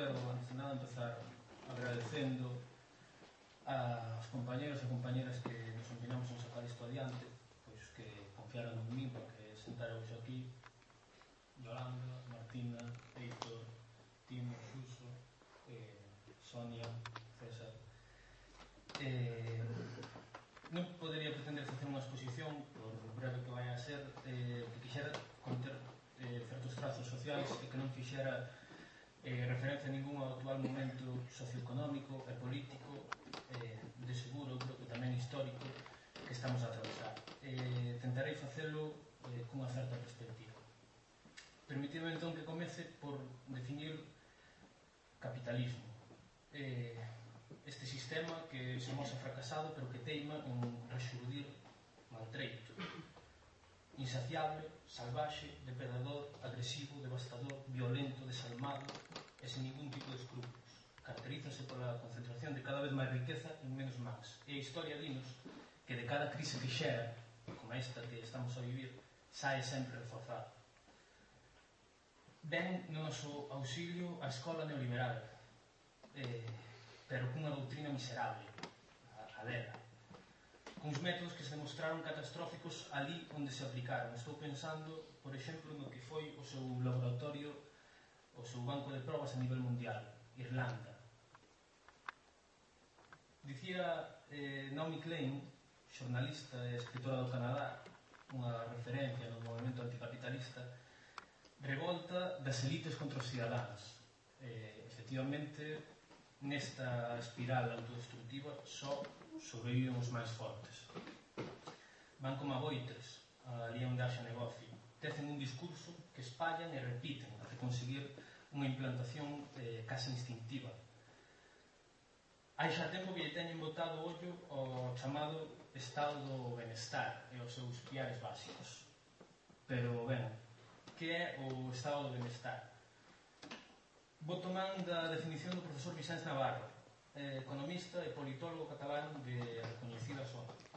termo antes de nada empezar agradecendo aos compañeros e compañeras que nos empinamos en sacar isto adiante pois que confiaron en mí porque sentar hoxe aquí Yolanda, Martina, Heitor, Timo, Xuso, eh, Sonia, César. Eh, non podería pretender facer unha exposición, por breve que vai a ser, eh, que quixera conter eh, certos trazos sociais e que non fixera eh, referencia a ao actual momento socioeconómico e político eh, de seguro, creo que tamén histórico que estamos a atravesar. Eh, tentarei facelo eh, cunha certa perspectiva. Permitidme entón que comece por definir capitalismo. Eh, este sistema que somos fracasado pero que teima en rexurdir maltreito. Insaciable, salvaxe, depredador, agresivo, devastador, violento, desalmado e sen ningún tipo de escrúpulos. Caracterízanse pola concentración de cada vez máis riqueza en menos mans. E a historia dinos que de cada crise fixera, como esta que estamos a vivir, sae sempre reforzada. Ven no noso auxilio a escola neoliberal, eh, pero cunha doutrina miserable, a, a lera, cuns métodos que se demostraron catastróficos ali onde se aplicaron. Estou pensando, por exemplo, no que foi o seu laboratorio o seu banco de probas a nivel mundial, Irlanda. Dicía eh, Naomi Klein, xornalista e escritora do Canadá, unha referencia no movimento anticapitalista, revolta das elites contra os cidadáns. Eh, efectivamente, nesta espiral autodestructiva só sobreviven os máis fortes. Van como a boites, ali onde haxa negocio tecen un discurso que espallan e repiten até conseguir unha implantación eh, casi instintiva. Hai xa tempo que lle teñen botado o ollo ao chamado estado do benestar e os seus piares básicos. Pero, ben, que é o estado do benestar? Boto man da definición do profesor Vicente Navarro, eh, economista e politólogo catalán de reconhecida sombra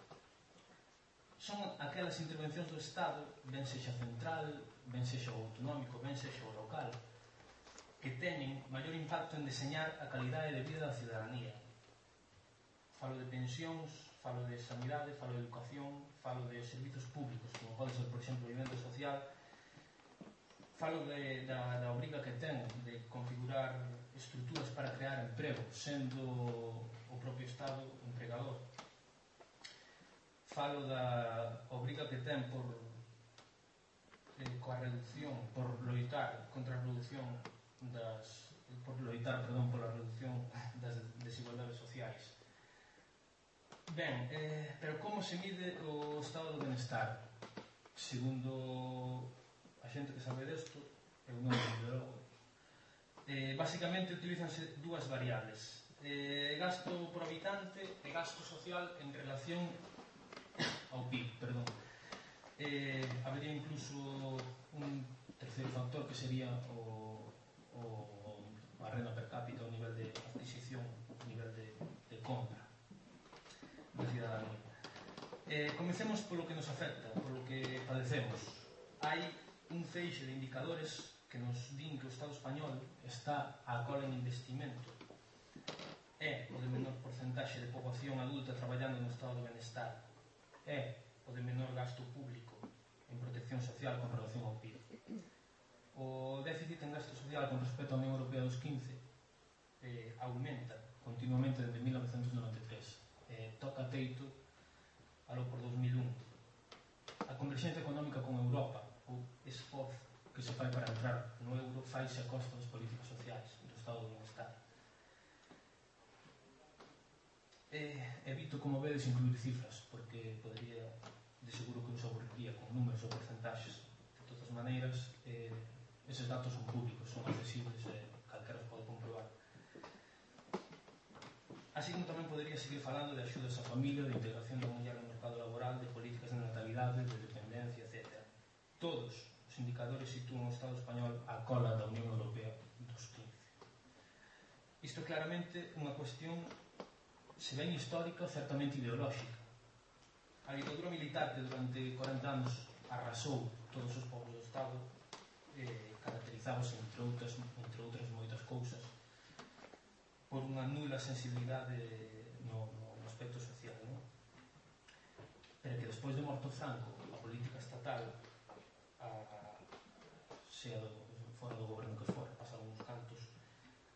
son aquelas intervencións do Estado, ben sexa central, ben sexa o autonómico, ben sexa o local, que teñen maior impacto en deseñar a calidade de vida da ciudadanía. Falo de pensións, falo de sanidade, falo de educación, falo de servizos públicos, como pode ser, por exemplo, o vivendo social, falo de, da, da obriga que ten de configurar estruturas para crear emprego, sendo o propio Estado empregador falo da obriga que ten por eh, coa reducción, por loitar contra a reducción das por loitar, perdón, pola reducción das desigualdades sociais. Ben, eh, pero como se mide o estado do benestar? Segundo a xente que sabe desto, eu non, de logo, eh, basicamente utilizanse dúas variables, eh, gasto por habitante e gasto social en relación ao PIB, perdón. Eh, habería incluso un terceiro factor que sería o, o a renda per cápita, o nivel de adquisición, o nivel de, de compra da cidadanía. Eh, comecemos polo que nos afecta, polo que padecemos. Hai un feixe de indicadores que nos din que o Estado español está a cola en investimento é o de menor porcentaxe de poboación adulta traballando no estado do benestar é o de menor gasto público en protección social con relación ao PIB. O déficit en gasto social con respecto á Unión Europea dos 15 eh, aumenta continuamente desde 1993. Eh, toca teito alo por 2001. A converxencia económica con Europa, o esforzo que se fai para entrar no euro, faise a costa das políticas sociais do estado do bienestar Eh, evito, como vedes, incluir cifras, porque podría, de seguro que nos aburriría con números ou porcentaxes. De todas maneiras, eh, eses datos son públicos, son accesibles, eh, calquera os pode comprobar. Así como tamén podría seguir falando de axudas á familia, de integración da muller no mercado laboral, de políticas de natalidade, de dependencia, etc. Todos os indicadores sitúan o Estado español a cola da Unión Europea dos 15. Isto claramente unha cuestión se ben histórica, certamente ideolóxica. A ditadura militar que durante 40 anos arrasou todos os povos do Estado eh, caracterizábase, entre outras, entre outras moitas cousas, por unha nula sensibilidade no, no aspecto social. Non? Pero que despois de morto Franco, a política estatal, a, a, sea do, fora do goberno que fora, pasaron uns cantos,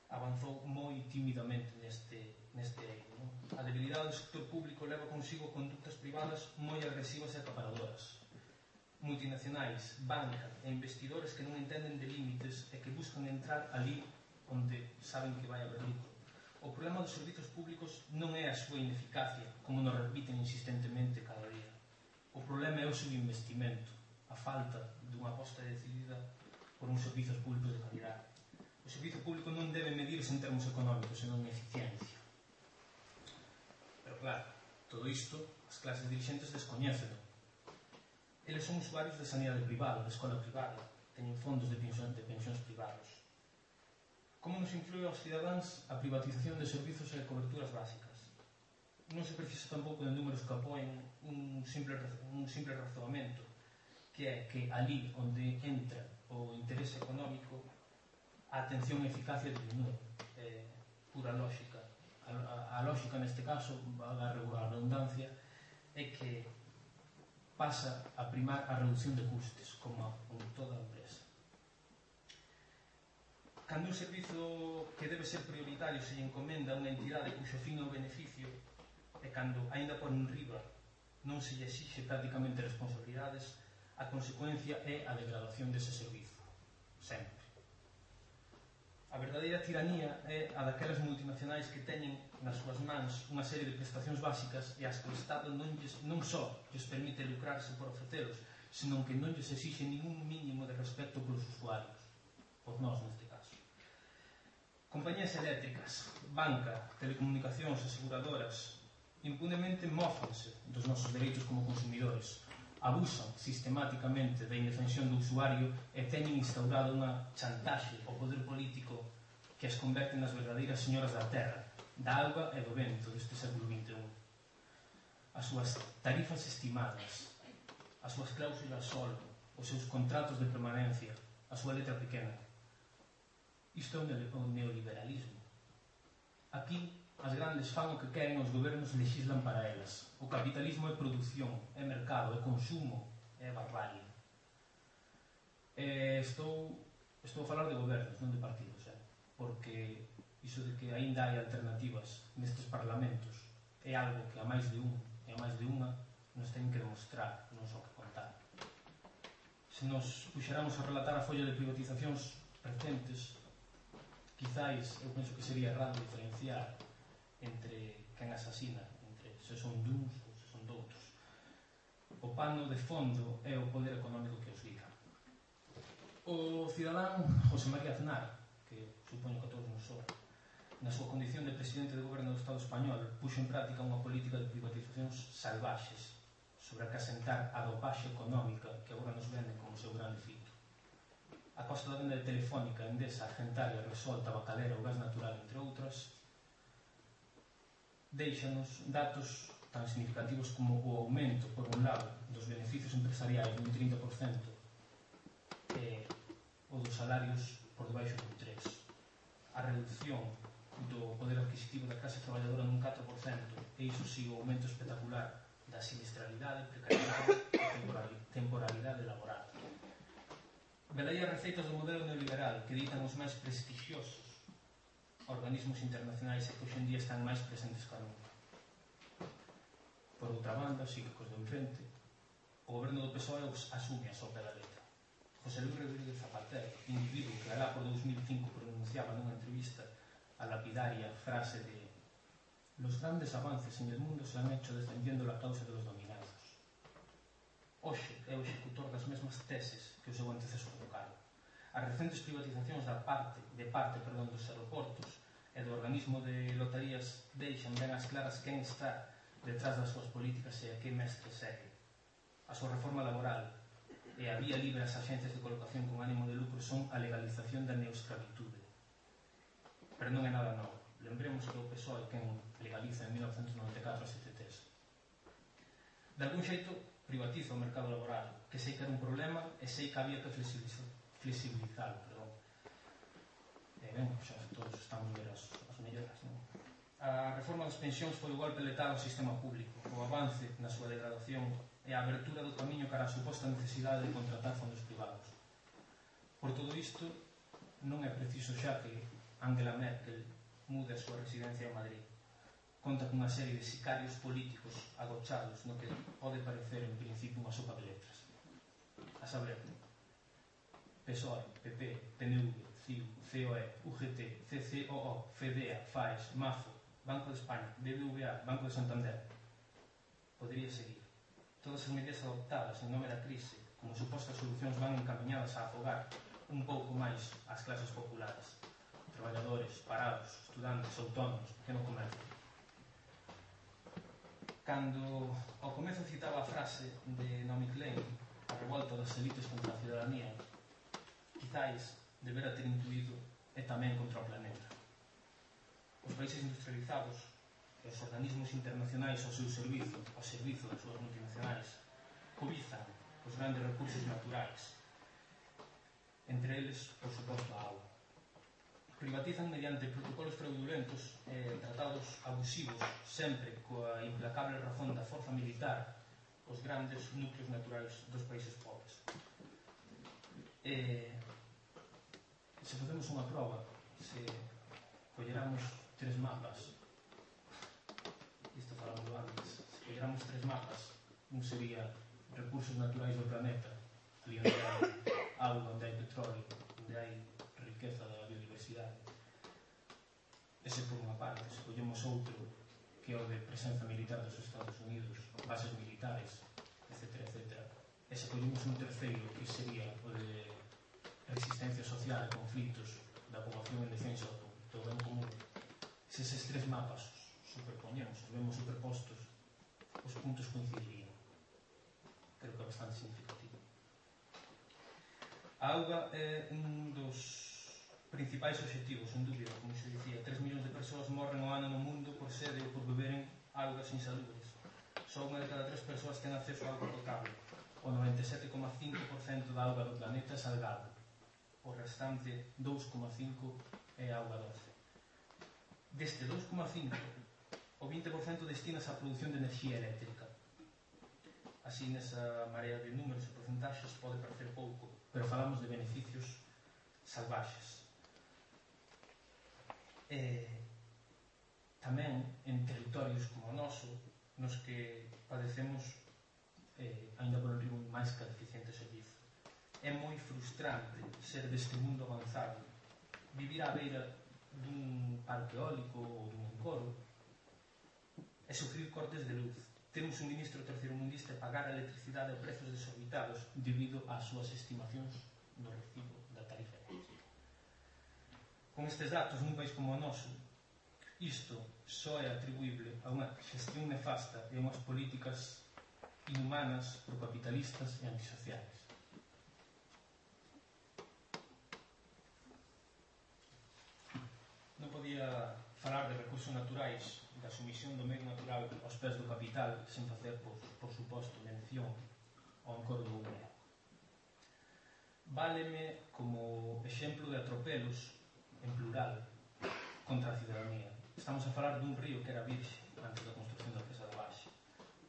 avanzou moi tímidamente neste, neste eido. Non? A debilidade do sector público leva consigo conductas privadas moi agresivas e acaparadoras. Multinacionais, banca e investidores que non entenden de límites e que buscan entrar ali onde saben que vai haber lucro. O problema dos servizos públicos non é a súa ineficacia, como nos repiten insistentemente cada día. O problema é o seu investimento, a falta dunha aposta decidida por uns servizos públicos de calidade O servizo público non debe medirse en termos económicos, senón en eficiencia. Pero claro, todo isto as clases dirigentes descoñecen. Eles son usuarios de sanidade privada, de escola privada, teñen fondos de pensión de pensións privados. Como nos influi aos cidadáns a privatización de servizos e coberturas básicas? Non se precisa tampouco de números que apoien un simple, un simple razoamento, que é que ali onde entra o interese económico a atención e eficacia de Buñuel eh, pura lógica a, a, a lógica neste caso a, a redundancia é que pasa a primar a reducción de custes como en toda a empresa cando un servizo que debe ser prioritario se encomenda a unha entidade cuxo fin é o beneficio e cando, aínda por enriba, non se lle exixe prácticamente responsabilidades, a consecuencia é a degradación dese servizo. Sempre. A verdadeira tiranía é a daquelas multinacionais que teñen nas súas mans unha serie de prestacións básicas e as que o Estado non, lles, non só lles permite lucrarse por ofrecelos, senón que non lles exixe ningún mínimo de respecto polos usuarios, por nós neste caso. Compañías eléctricas, banca, telecomunicacións, aseguradoras, impunemente mófense dos nosos dereitos como consumidores, abusan sistemáticamente da indefensión do usuario e teñen instaurado unha chantaxe ao poder político que as converte nas verdadeiras señoras da terra, da alba e do vento deste século XXI. As súas tarifas estimadas, as súas cláusulas solo, os seus contratos de permanencia, a súa letra pequena. Isto é o neoliberalismo. Aquí as grandes fan o que queren os gobernos legislan para elas. O capitalismo é produción, é mercado, é consumo, é barbarie. E estou, estou a falar de gobernos, non de partidos, eh? porque iso de que aínda hai alternativas nestes parlamentos é algo que a máis de un e a máis de unha nos ten que demostrar, non só que contar. Se nos puxeramos a relatar a folla de privatizacións recentes, quizáis eu penso que sería errado diferenciar entre quen asasina, entre se son duns ou se son doutros. O pano de fondo é o poder económico que os liga. O cidadán José María Aznar, que supoño que todos nos sobra, na súa condición de presidente do goberno do Estado español, puxo en práctica unha política de privatizacións salvaxes sobre a que asentar a dopaxe económica que agora nos vende como seu grande fito. A costa da venda de telefónica, Endesa, Argentaria, Resolta, Bacalera ou Gas Natural, entre outras, deixanos datos tan significativos como o aumento, por un lado, dos beneficios empresariais dun 30% eh, o dos salarios por debaixo dun 3%. A reducción do poder adquisitivo da clase traballadora nun 4%, e iso si o aumento espectacular da sinistralidade, precariedade e temporalidade laboral. Velai as receitas do modelo neoliberal que ditan os máis prestixiosos organismos internacionais e que hoxendía en día están máis presentes que nunca. Por outra banda, sí que cos do enfrente, o goberno do PSOE os asume a sopa da letra. José Luis Rodríguez Zapatero, individuo que alá por 2005 pronunciaba nunha entrevista a lapidaria frase de los grandes avances en el mundo se han hecho defendiendo la causa de los dominados. Oxe é o executor das mesmas teses que o seu antecesor do cargo as recentes privatizacións da parte, de parte perdón, dos aeroportos e do organismo de lotarías deixan ben as claras quen está detrás das súas políticas e a que mestre segue. A súa reforma laboral e a vía libre ás axencias de colocación con ánimo de lucro son a legalización da neuscravitude. Pero non é nada novo. Lembremos que o PSOE quen legaliza en 1994 as ETTs. De algún xeito, privatiza o mercado laboral, que sei que era un problema e sei que había que flexibilizar, flexibilizar, pero eh, ben, xa todos estamos ver as, as melloras. Non? A reforma das pensións foi o golpe letal ao sistema público, o avance na súa degradación e a abertura do camiño cara a suposta necesidade de contratar fondos privados. Por todo isto, non é preciso xa que Angela Merkel mude a súa residencia a Madrid. Conta cunha serie de sicarios políticos agochados no que pode parecer en principio unha sopa de letras. A saber, PSOE, PP, PNV, CIU, COE, UGT, CCOO, FEDEA, FAES, MAFO, Banco de España, BBVA, Banco de Santander. Podría seguir. Todas as medidas adoptadas en nome da crise, como supostas solucións van encaminhadas a afogar un pouco máis as clases populares, traballadores, parados, estudantes, autónomos, pequeno comercio. Cando ao comezo citaba a frase de Naomi Klein, a revolta das elites contra a ciudadanía, quizáis debera ter intuído é tamén contra o planeta. Os países industrializados e os organismos internacionais ao seu servizo, ao servizo das súas multinacionais, cobizan os grandes recursos naturais, entre eles, por suposto, a agua. Privatizan mediante protocolos fraudulentos e eh, tratados abusivos, sempre coa implacable razón da forza militar, os grandes núcleos naturais dos países pobres. Eh, se facemos unha prova, se colleramos tres mapas, isto falamos antes, se colleramos tres mapas, un sería recursos naturais do planeta, ali onde hai agua, onde hai petróleo, onde hai riqueza da biodiversidade. Ese por unha parte, se collemos outro, que é o de presenza militar dos Estados Unidos, bases militares, etc. etc. E se collemos un terceiro, que sería o de resistencia social e conflitos da poboación en defensa do, do ben común se eses tres mapas superponemos, os vemos superpostos os puntos coincidirían creo que é bastante significativo A auga é un dos principais objetivos, sen dúbida, como se dicía, 3 millóns de persoas morren ao ano no mundo por sede ou por beberen augas insalubres. Só unha de cada tres persoas ten acceso a auga potable. O 97,5% da auga do planeta é salgada o restante 2,5 é auga doce. Deste 2,5, o 20% destinas á produción de enerxía eléctrica. Así, nesa marea de números e porcentaxes pode parecer pouco, pero falamos de beneficios salvaxes. E, tamén en territorios como o noso, nos que padecemos eh, ainda por un ritmo máis que deficiente servizo é moi frustrante ser deste mundo avanzado, vivir á beira dun parque eólico ou dun encoro, e sufrir cortes de luz. Temos un ministro terceirmundista e pagar a electricidade a prezos desorbitados debido ás súas estimacións do recibo da tarifa eléctrica. Con estes datos, nun país como o noso, isto só é atribuible a unha xestión nefasta e a unhas políticas inhumanas, procapitalistas e antisociales. non podía falar de recursos naturais, da sumisión do medio natural aos pés do capital, sen facer, por, por suposto, mención ao encordo húmedo. Váleme como exemplo de atropelos, en plural, contra a ciudadanía. Estamos a falar dun río que era virxe antes da construcción da presa de Baixa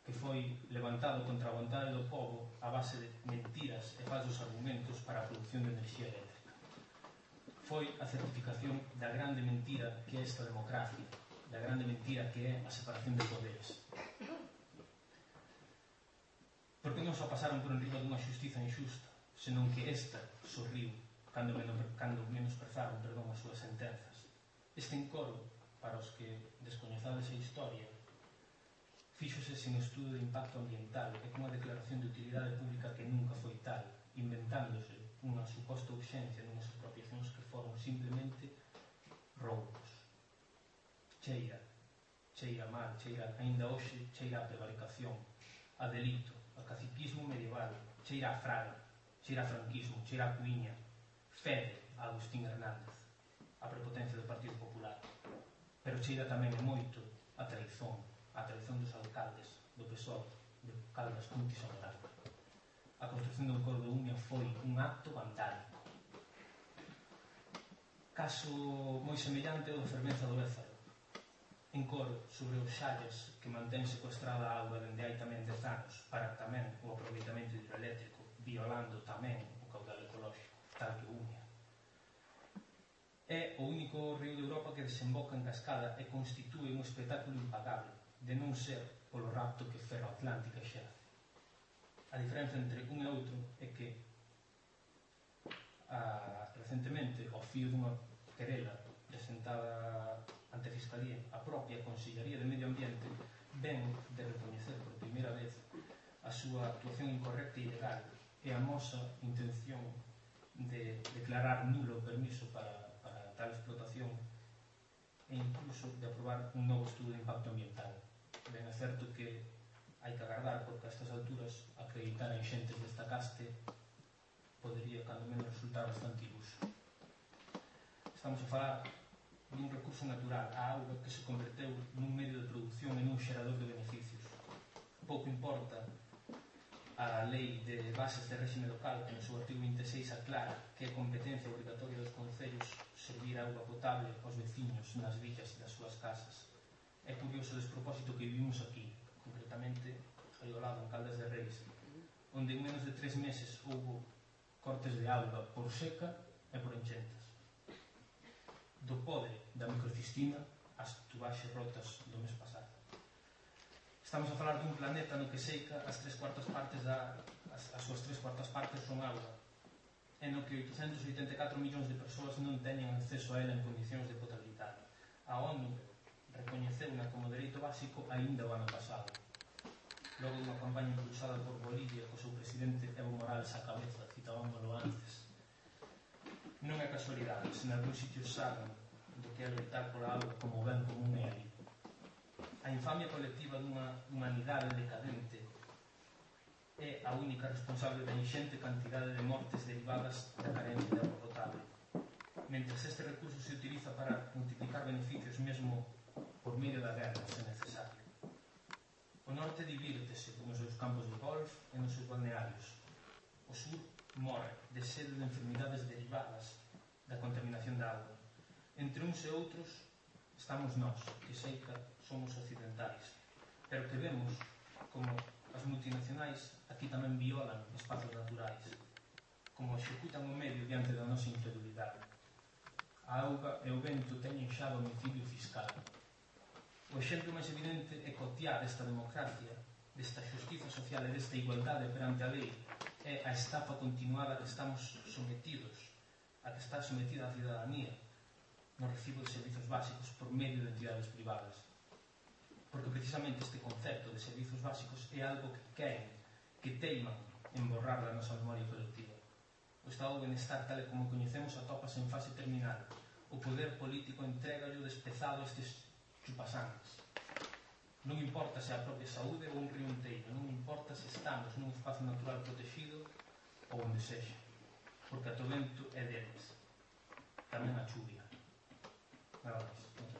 que foi levantado contra a vontade do povo a base de mentiras e falsos argumentos para a producción de enerxía eléctrica foi a certificación da grande mentira que é esta democracia, da grande mentira que é a separación de poderes. Porque non só pasaron por enriba dunha xustiza injusta, senón que esta sorriu cando, menos, cando menosprezaron perdón, as súas sentenzas. Este encoro, para os que descoñezades a historia, fíxose sin estudo de impacto ambiental e cunha declaración de utilidade pública que nunca foi tal, inventándose unha suposta urxencia nunhas apropiacións que foron simplemente roubos. Cheira, cheira mal, cheira ainda hoxe, cheira a prevaricación, a delito, a caciquismo medieval, cheira a fraga, cheira a franquismo, cheira a cuiña, fede a Agustín Hernández, a prepotencia do Partido Popular. Pero cheira tamén moito a traizón, a traizón dos alcaldes, do PSOE, de Caldas Cuntis Honorato a construcción do coro do Umbia foi un acto vandálico. Caso moi semellante ao de fervenza do Ézaro. En coro, sobre os xalles que mantén secuestrada a auga dende hai tamén dez anos para tamén o aproveitamento hidroeléctrico, violando tamén o caudal ecolóxico, tal que Umbia. É o único río de Europa que desemboca en cascada e constitúe un espectáculo impagable, de non ser polo rapto que Ferroatlántica xerce a diferenza entre un e outro é que a, recentemente ao fío dunha querela presentada ante a Fiscalía a propia Consellería de Medio Ambiente ven de recoñecer por primeira vez a súa actuación incorrecta e ilegal e a mosa intención de declarar nulo o permiso para, para tal explotación e incluso de aprobar un novo estudo de impacto ambiental. Ben é certo que hai que agardar porque a estas alturas acreditar en xentes desta caste podería cando menos resultar bastante iluso. Estamos a falar dun recurso natural, a auga que se converteu nun medio de producción e nun xerador de beneficios. Pouco importa a lei de bases de réxime local que no seu artigo 26 aclara que é competencia obrigatoria dos concellos servir auga potable aos veciños nas villas das súas casas. É curioso o despropósito que vivimos aquí, concretamente Gaiolado, en Caldas de Reis, onde en menos de tres meses houve cortes de alba por seca e por enchentas. Do podre da microcistina ás tubaxes rotas do mes pasado. Estamos a falar dun planeta no que seica as tres cuartas partes da, as, as súas tres cuartas partes son agua e no que 884 millóns de persoas non teñen acceso a ela en condicións de potabilidade. A ONU recoñeceuna como dereito básico aínda o ano pasado. Logo dunha campaña impulsada por Bolivia co seu presidente Evo Morales a cabeza, citábamoslo antes. Non é casualidade, se nalgún sitio saben do que é loitar por algo como ben común é ali. A infamia colectiva dunha humanidade decadente é a única responsable da inxente cantidade de mortes derivadas da carencia de agua potable. Mentre este recurso se utiliza para multiplicar beneficios mesmo por medio da guerra, se necesario. O norte divírtese nos seus campos de golf e nos seus balnearios. O sur morre de sede de enfermidades derivadas da contaminación da agua. Entre uns e outros estamos nós, que sei que somos occidentais, pero que vemos como as multinacionais aquí tamén violan espazos naturais, como executan o medio diante da nosa incredulidade. A auga e o vento teñen xa domicilio fiscal, O exemplo máis evidente é cotear desta democracia, desta justiza social e desta igualdade perante a lei é a estafa continuada que estamos sometidos, a que está sometida a cidadanía no recibo de servizos básicos por medio de entidades privadas. Porque precisamente este concepto de servizos básicos é algo que queren, que teiman en borrar da nosa memoria colectiva. O estado de benestar tal como coñecemos atopas en fase terminal. O poder político entrega o despezado estes chupasangres. Non importa se a propia saúde ou un riunteiro, non importa se estamos nun espazo natural protegido ou onde sexa, porque a to vento é deles, tamén a chuvia. Nada máis.